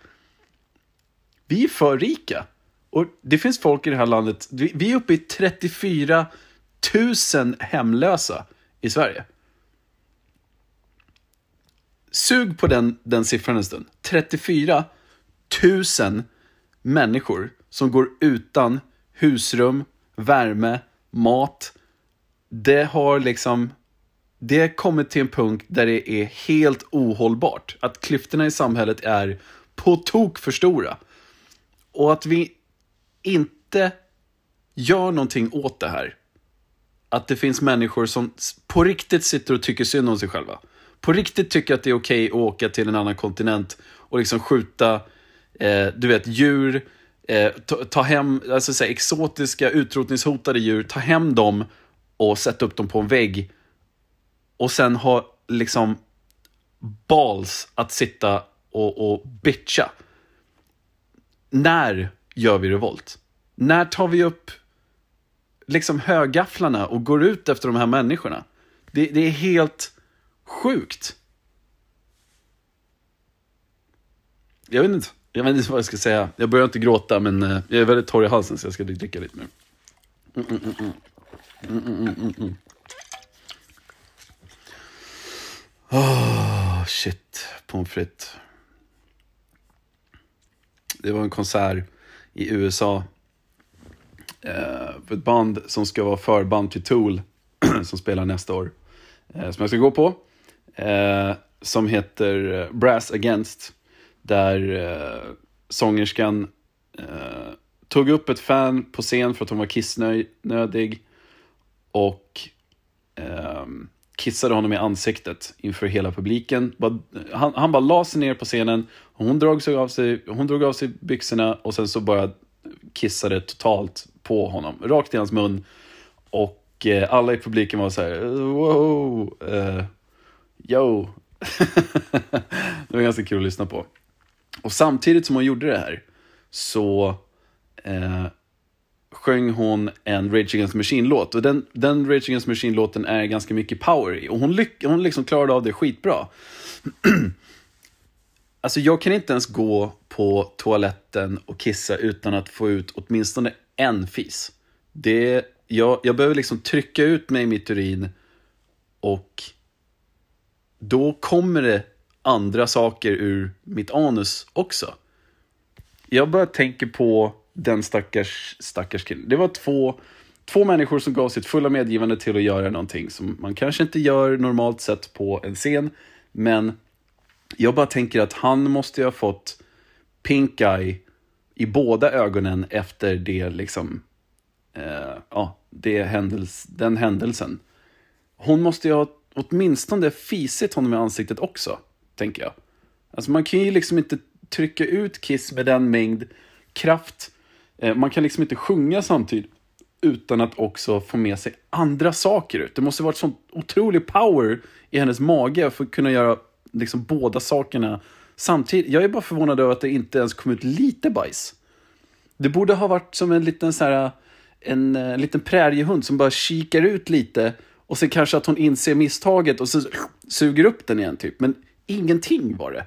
vi är för rika. Och det finns folk i det här landet, vi är uppe i 34 000 hemlösa i Sverige. Sug på den, den siffran en stund. 34 000 människor som går utan husrum, värme, mat. Det har liksom det har kommit till en punkt där det är helt ohållbart. Att klyftorna i samhället är på tok för stora. Och att vi inte gör någonting åt det här. Att det finns människor som på riktigt sitter och tycker synd om sig själva. På riktigt tycker att det är okej okay att åka till en annan kontinent och liksom skjuta, eh, du vet, djur eh, ta, ta, hem alltså, så exotiska utrotningshotade djur, ta hem dem och sätta upp dem på en vägg. Och sen ha liksom balls att sitta och, och bitcha. När gör vi revolt? När tar vi upp liksom högafflarna och går ut efter de här människorna? Det, det är helt sjukt. Jag vet inte. Jag vet inte vad jag ska säga. Jag börjar inte gråta, men eh, jag är väldigt torr i halsen så jag ska dricka lite mer. Mm, mm, mm, oh, shit, pommes frites. Det var en konsert i USA. Eh, för ett band som ska vara förband till Tool, som spelar nästa år. Eh, som jag ska gå på. Eh, som heter eh, Brass Against. Där eh, sångerskan eh, tog upp ett fan på scen för att hon var kissnödig. Och eh, kissade honom i ansiktet inför hela publiken. Han, han bara la sig ner på scenen, hon drog, sig av sig, hon drog av sig byxorna och sen så bara kissade totalt på honom, rakt i hans mun. Och eh, alla i publiken var så här, wow, uh, yo. det var ganska kul att lyssna på. Och samtidigt som hon gjorde det här så eh, sjöng hon en Rage Against the Machine-låt. Och den, den Rage Against the Machine-låten är ganska mycket power i. Och hon, lyck, hon liksom klarade av det skitbra. alltså jag kan inte ens gå på toaletten och kissa utan att få ut åtminstone en fis. Det, jag, jag behöver liksom trycka ut mig i mitt urin och då kommer det andra saker ur mitt anus också. Jag bara tänker på den stackars, stackars killen. Det var två, två människor som gav sitt fulla medgivande till att göra någonting som man kanske inte gör normalt sett på en scen. Men jag bara tänker att han måste ju ha fått pink eye i båda ögonen efter det liksom, eh, ja, det händels, den händelsen. Hon måste ju ha åtminstone fisit honom i ansiktet också, tänker jag. Alltså man kan ju liksom inte trycka ut Kiss med den mängd kraft. Eh, man kan liksom inte sjunga samtidigt utan att också få med sig andra saker ut. Det måste varit sån otrolig power i hennes mage för att kunna göra liksom båda sakerna samtidigt. Jag är bara förvånad över att det inte ens kom ut lite bajs. Det borde ha varit som en liten så här, en, en liten präriehund som bara kikar ut lite och sen kanske att hon inser misstaget och så suger upp den igen typ. Men ingenting var det.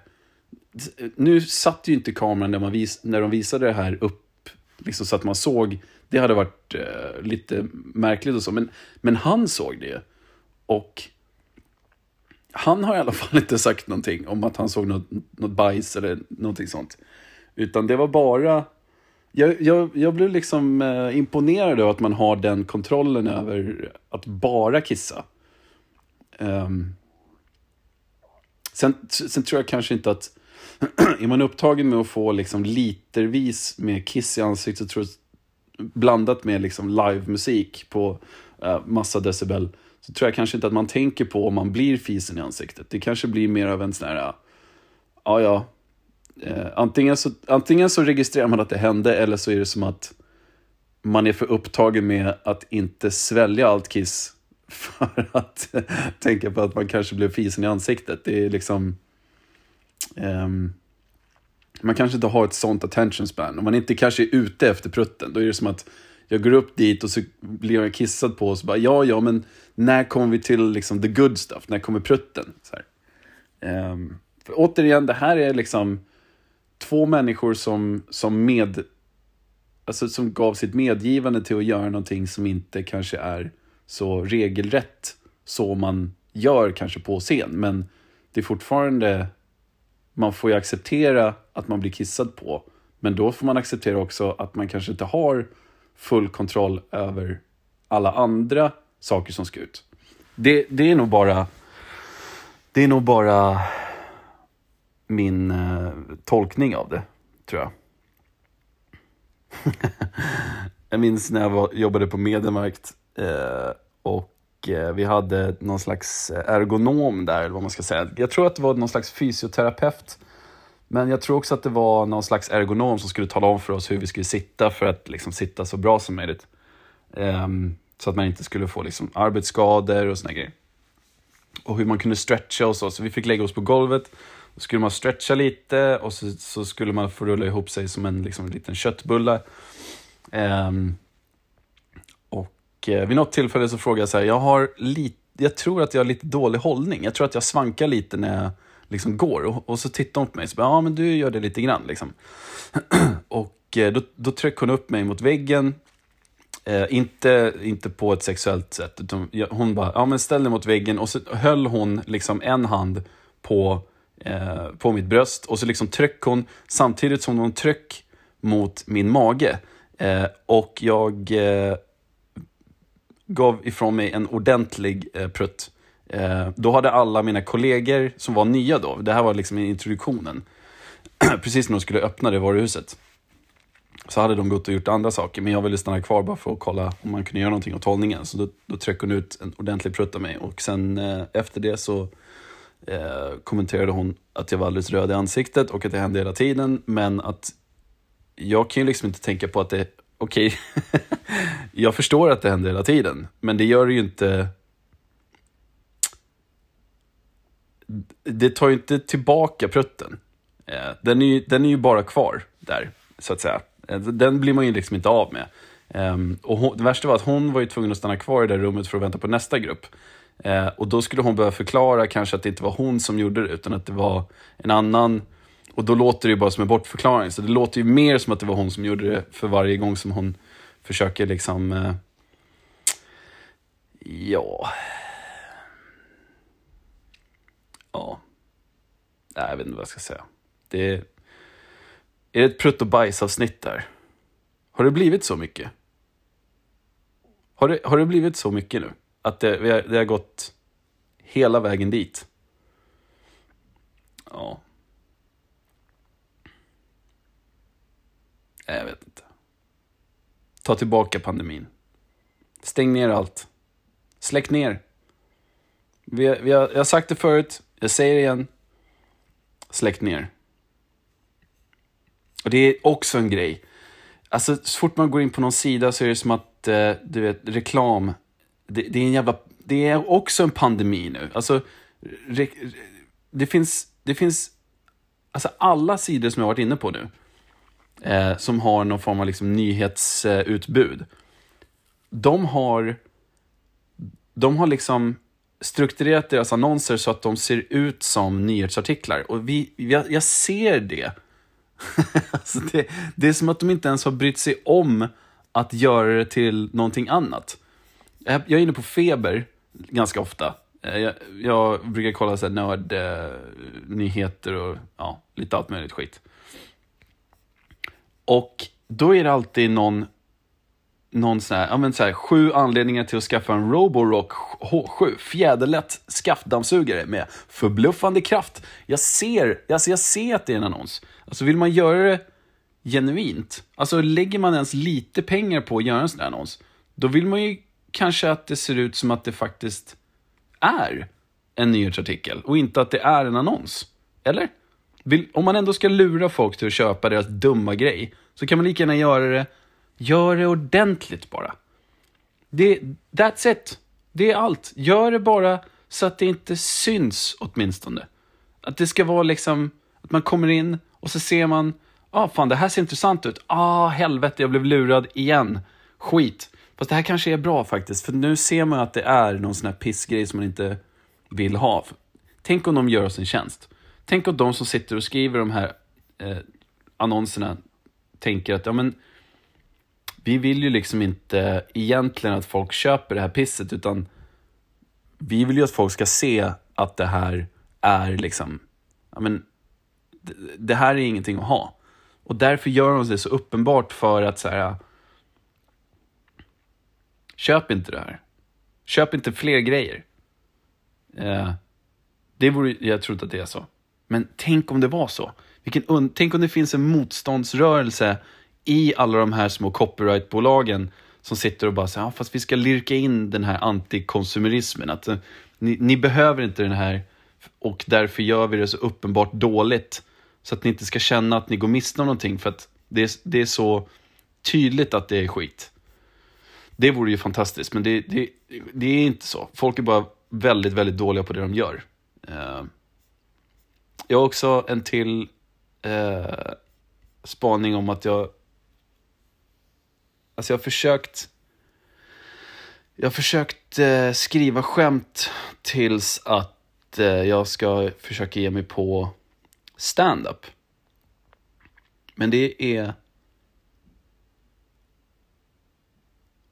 Nu satt ju inte kameran när, man vis, när de visade det här upp, liksom så att man såg. Det hade varit eh, lite märkligt och så, men, men han såg det. Och han har i alla fall inte sagt någonting om att han såg något, något bajs eller någonting sånt. Utan det var bara... Jag, jag, jag blev liksom eh, imponerad av att man har den kontrollen över att bara kissa. Um, sen, sen tror jag kanske inte att... är man upptagen med att få liksom litervis med kiss i ansiktet, tror jag, blandat med liksom livemusik på uh, massa decibel, så tror jag kanske inte att man tänker på om man blir fisen i ansiktet. Det kanske blir mer av en sån här, eh, ja ja, eh, antingen, så, antingen så registrerar man att det hände eller så är det som att man är för upptagen med att inte svälja allt kiss för att tänka på att man kanske blev fisen i ansiktet. Det är liksom... Um, man kanske inte har ett sånt attention span. Om man inte kanske är ute efter prutten, då är det som att jag går upp dit och så blir jag kissad på och så bara, ja, ja, men när kommer vi till liksom the good stuff? När kommer prutten? Så um, för återigen, det här är liksom två människor som, som med alltså som gav sitt medgivande till att göra någonting som inte kanske är så regelrätt så man gör kanske på scen. Men det är fortfarande, man får ju acceptera att man blir kissad på. Men då får man acceptera också att man kanske inte har full kontroll över alla andra saker som ska ut. Det, det är nog bara det är nog bara min eh, tolkning av det, tror jag. jag minns när jag var, jobbade på Mediamarkt Eh, och eh, vi hade någon slags eh, ergonom där, eller vad man ska säga. Jag tror att det var någon slags fysioterapeut men jag tror också att det var någon slags ergonom som skulle tala om för oss hur vi skulle sitta för att liksom sitta så bra som möjligt. Ehm, så att man inte skulle få liksom arbetsskador och såna grejer. Och hur man kunde stretcha och så. Så vi fick lägga oss på golvet. Då skulle man stretcha lite och så, så skulle man få rulla ihop sig som en liksom, liten köttbulle. Ehm, och eh, vid något tillfälle så frågade jag så här, jag har lite jag tror att jag har lite dålig hållning. Jag tror att jag svankar lite när jag liksom går. Och, och så tittade hon på mig och sa, ja men du gör det lite grann liksom. och eh, då, då tryckte hon upp mig mot väggen. Eh, inte, inte på ett sexuellt sätt, utan hon bara, ja men ställ dig mot väggen. Och så höll hon liksom en hand på, eh, på mitt bröst. Och så liksom tryck hon, samtidigt som hon tryck mot min mage. Eh, och jag eh, gav ifrån mig en ordentlig eh, prutt. Eh, då hade alla mina kollegor som var nya då, det här var liksom introduktionen, precis när de skulle öppna det varuhuset, så hade de gått och gjort andra saker, men jag ville stanna kvar bara för att kolla om man kunde göra någonting åt hållningen. Så då, då tryckte hon ut en ordentlig prutt av mig och sen eh, efter det så eh, kommenterade hon att jag var alldeles röd i ansiktet och att det hände hela tiden, men att jag kan ju liksom inte tänka på att det, okej, okay, jag förstår att det händer hela tiden, men det gör det ju inte det tar ju inte tillbaka prutten. Eh, den är, ju, den är ju bara kvar där, så att säga. Eh, den blir man ju liksom inte av med. Ehm, och hon, det värsta var att hon var ju tvungen att stanna kvar i det rummet för att vänta på nästa grupp. Eh, och då skulle hon behöva förklara kanske att det inte var hon som gjorde det, utan att det var en annan. Och då låter det ju bara som en bortförklaring. Så det låter ju mer som att det var hon som gjorde det för varje gång som hon försöker liksom... Eh, ja... Ja. Nej, jag vet inte vad jag ska säga. Det är, är det ett prutt och bajsavsnitt där? Har det blivit så mycket? Har det, har det blivit så mycket nu? Att det, vi har, det har gått hela vägen dit? Ja. Eh, jag vet inte. Ta tillbaka pandemin. Stäng ner allt. Släck ner. Vi, vi har, jag har sagt det förut, jag säger det igen. Släck ner. Och det är också en grej. Alltså, så fort man går in på någon sida så är det som att, eh, du vet, reklam. Det, det, är en jävla... Det är också en pandemi nu. Alltså, re, det finns... Det finns... Alltså alla sidor som jag har varit inne på nu, eh, som har någon form av liksom nyhetsutbud, de har... De har liksom strukturerat deras annonser så att de ser ut som nyhetsartiklar. Och vi, jag, jag ser det. alltså det. Det är som att de inte ens har brytt sig om att göra det till någonting annat. Jag är inne på Feber ganska ofta. Eh, jag, jag brukar kolla så nörd, eh, och ja, lite allt möjligt skit. Och då är det alltid någon någon sån här, ja men så här, sju anledningar till att skaffa en Roborock H7, fjäderlätt skaftdammsugare med förbluffande kraft. Jag ser, alltså jag ser att det är en annons. Alltså vill man göra det genuint, alltså lägger man ens lite pengar på att göra en sån här annons, då vill man ju kanske att det ser ut som att det faktiskt är en nyhetsartikel och inte att det är en annons. Eller? Vill, om man ändå ska lura folk till att köpa deras dumma grej, så kan man lika gärna göra det Gör det ordentligt bara. Det, that's it. Det är allt. Gör det bara så att det inte syns åtminstone. Att det ska vara liksom, att man kommer in och så ser man, ah fan det här ser intressant ut. Ah helvete, jag blev lurad igen. Skit. Fast det här kanske är bra faktiskt, för nu ser man att det är någon sån här pissgrej som man inte vill ha. Tänk om de gör oss en tjänst. Tänk om de som sitter och skriver de här eh, annonserna tänker att, ja men vi vill ju liksom inte egentligen att folk köper det här pisset, utan vi vill ju att folk ska se att det här är liksom, ja men, det, det här är ingenting att ha. Och därför gör de det så uppenbart för att så här, köp inte det här. Köp inte fler grejer. Eh, det vore, jag tror inte att det är så. Men tänk om det var så. Vilken, tänk om det finns en motståndsrörelse i alla de här små copyrightbolagen som sitter och bara säger, ah, fast vi ska lirka in den här antikonsumerismen. Att eh, ni, ni, behöver inte den här och därför gör vi det så uppenbart dåligt. Så att ni inte ska känna att ni går miste om någonting för att det är, det är så tydligt att det är skit. Det vore ju fantastiskt, men det, det, det är inte så. Folk är bara väldigt, väldigt dåliga på det de gör. Uh, jag har också en till eh, spaning om att jag Alltså jag har försökt jag har försökt eh, skriva skämt tills att eh, jag ska försöka ge mig på stand-up. Men det är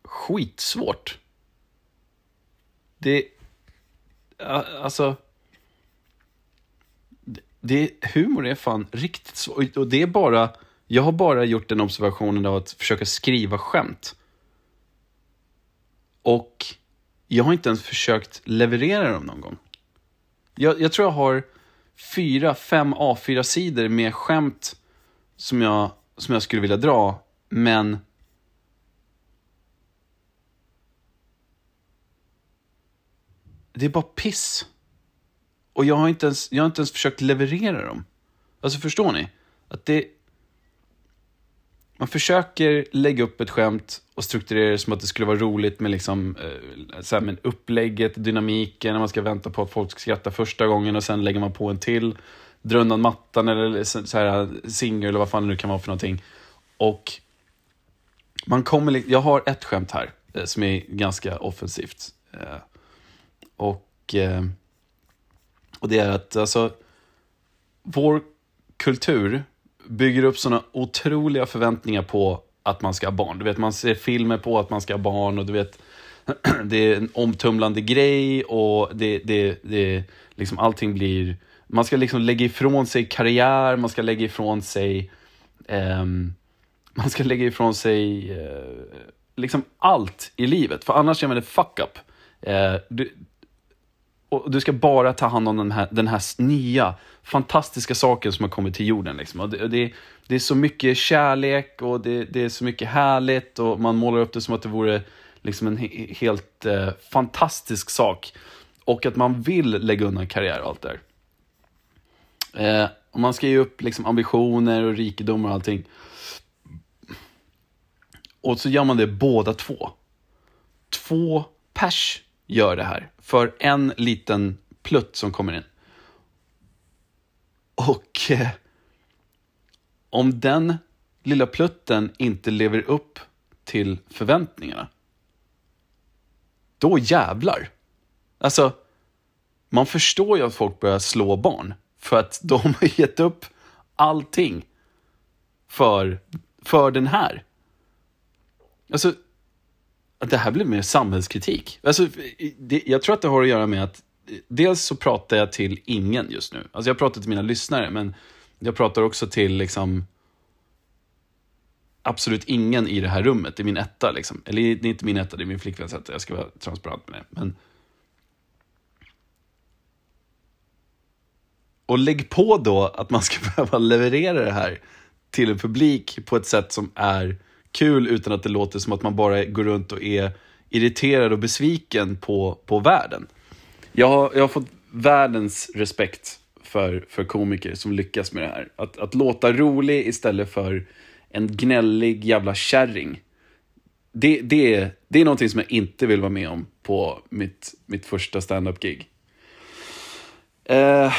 skitsvårt. Det, alltså, det, humor är fan riktigt svårt. Och det är bara jag har bara gjort den observationen av att försöka skriva skämt. Och jag har inte ens försökt leverera dem någon gång. Jag, jag tror jag har fyra, fem A4-sidor med skämt som jag, som jag skulle vilja dra, men det är bara piss. Och jag har inte ens, jag har inte ens försökt leverera dem. Alltså förstår ni? Att det, man försöker lägga upp ett skämt och strukturera det som att det skulle vara roligt med, liksom, eh, så här, med upplägget, dynamiken, när man ska vänta på att folk ska skratta första gången och sen lägger man på en till. Dra undan mattan eller så här, singer eller vad fan det nu kan vara för någonting. Och man kommer, jag har ett skämt här eh, som är ganska offensivt. Eh, och, och det är att alltså, vår kultur bygger upp sådana otroliga förväntningar på att man ska ha barn. Du vet, man ser filmer på att man ska ha barn och du vet, det är en omtumlande grej och det, det, det, liksom allting blir... Man ska liksom lägga ifrån sig karriär, man ska lägga ifrån sig... ehm, man ska lägga ifrån sig eh, liksom allt i livet, för annars är man ett fuck up. Eh, du, och du ska bara ta hand om den här, den här nya, fantastiska saken som har kommit till jorden. Liksom. Och det, och det, det är så mycket kärlek och det, det är så mycket härligt och man målar upp det som att det vore liksom en he, helt eh, fantastisk sak. Och att man vill lägga undan karriär och allt det där. Eh, och man ska ge upp liksom, ambitioner och rikedomar och allting. Och så gör man det båda två. Två pers gör det här för en liten plutt som kommer in. Och eh, om den lilla plutten inte lever upp till förväntningarna, då jävlar. Alltså, man förstår ju att folk börjar slå barn. För att de har gett upp allting för, för den här. Alltså, det här blir mer samhällskritik. Alltså, det, jag tror att det har att göra med att dels så pratar jag till ingen just nu. Alltså jag pratar till mina lyssnare, men jag pratar också till liksom absolut ingen i det här rummet. Det är min etta liksom. Eller det är inte min etta, det är min flickväns etta. Jag ska vara transparent med det. Men... Och lägg på då att man ska behöva leverera det här till en publik på ett sätt som är kul utan att det låter som att man bara går runt och är irriterad och besviken på, på världen. Jag har, jag har fått världens respekt för, för komiker som lyckas med det här. Att, att låta rolig istället för en gnällig jävla kärring. Det, det, är, det är någonting som jag inte vill vara med om på mitt, mitt första standup-gig. Uh,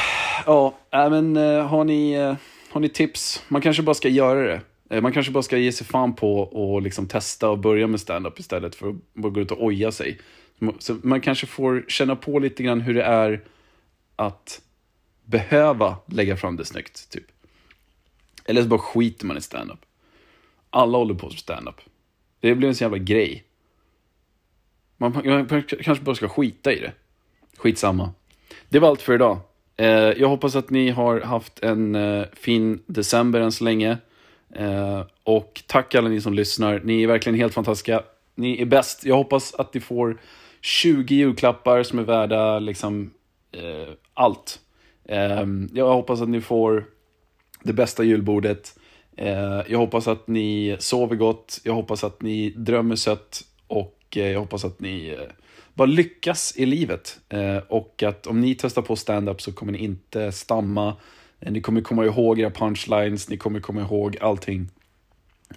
ja, äh, men uh, har, ni, uh, har ni tips? Man kanske bara ska göra det. Eh, man kanske bara ska ge sig fan på och liksom testa och börja med stand-up istället för att bara gå ut och oja sig. Så man kanske får känna på lite grann hur det är att behöva lägga fram det snyggt, typ. Eller så bara skiter man i stand-up. Alla håller på med stand-up. Det blir en sån jävla grej. Man, man kanske bara ska skita i det. Skitsamma. Det var allt för idag. Eh, jag hoppas att ni har haft en eh, fin december än så länge. Eh, och tack alla ni som lyssnar. Ni är verkligen helt fantastiska. Ni är bäst. Jag hoppas att ni får 20 julklappar som är värda liksom eh, allt. Eh, jag hoppas att ni får det bästa julbordet. Eh, jag hoppas att ni sover gott. Jag hoppas att ni drömmer sött. Och eh, jag hoppas att ni eh, bara lyckas i livet. Eh, och att om ni testar på stand-up så kommer ni inte stamma. Ni kommer komma ihåg era punchlines, ni kommer komma ihåg allting.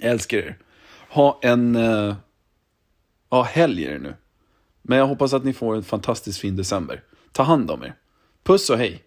Jag älskar er. Ha en uh, ja, helg är det nu. Men jag hoppas att ni får en fantastiskt fin december. Ta hand om er. Puss och hej!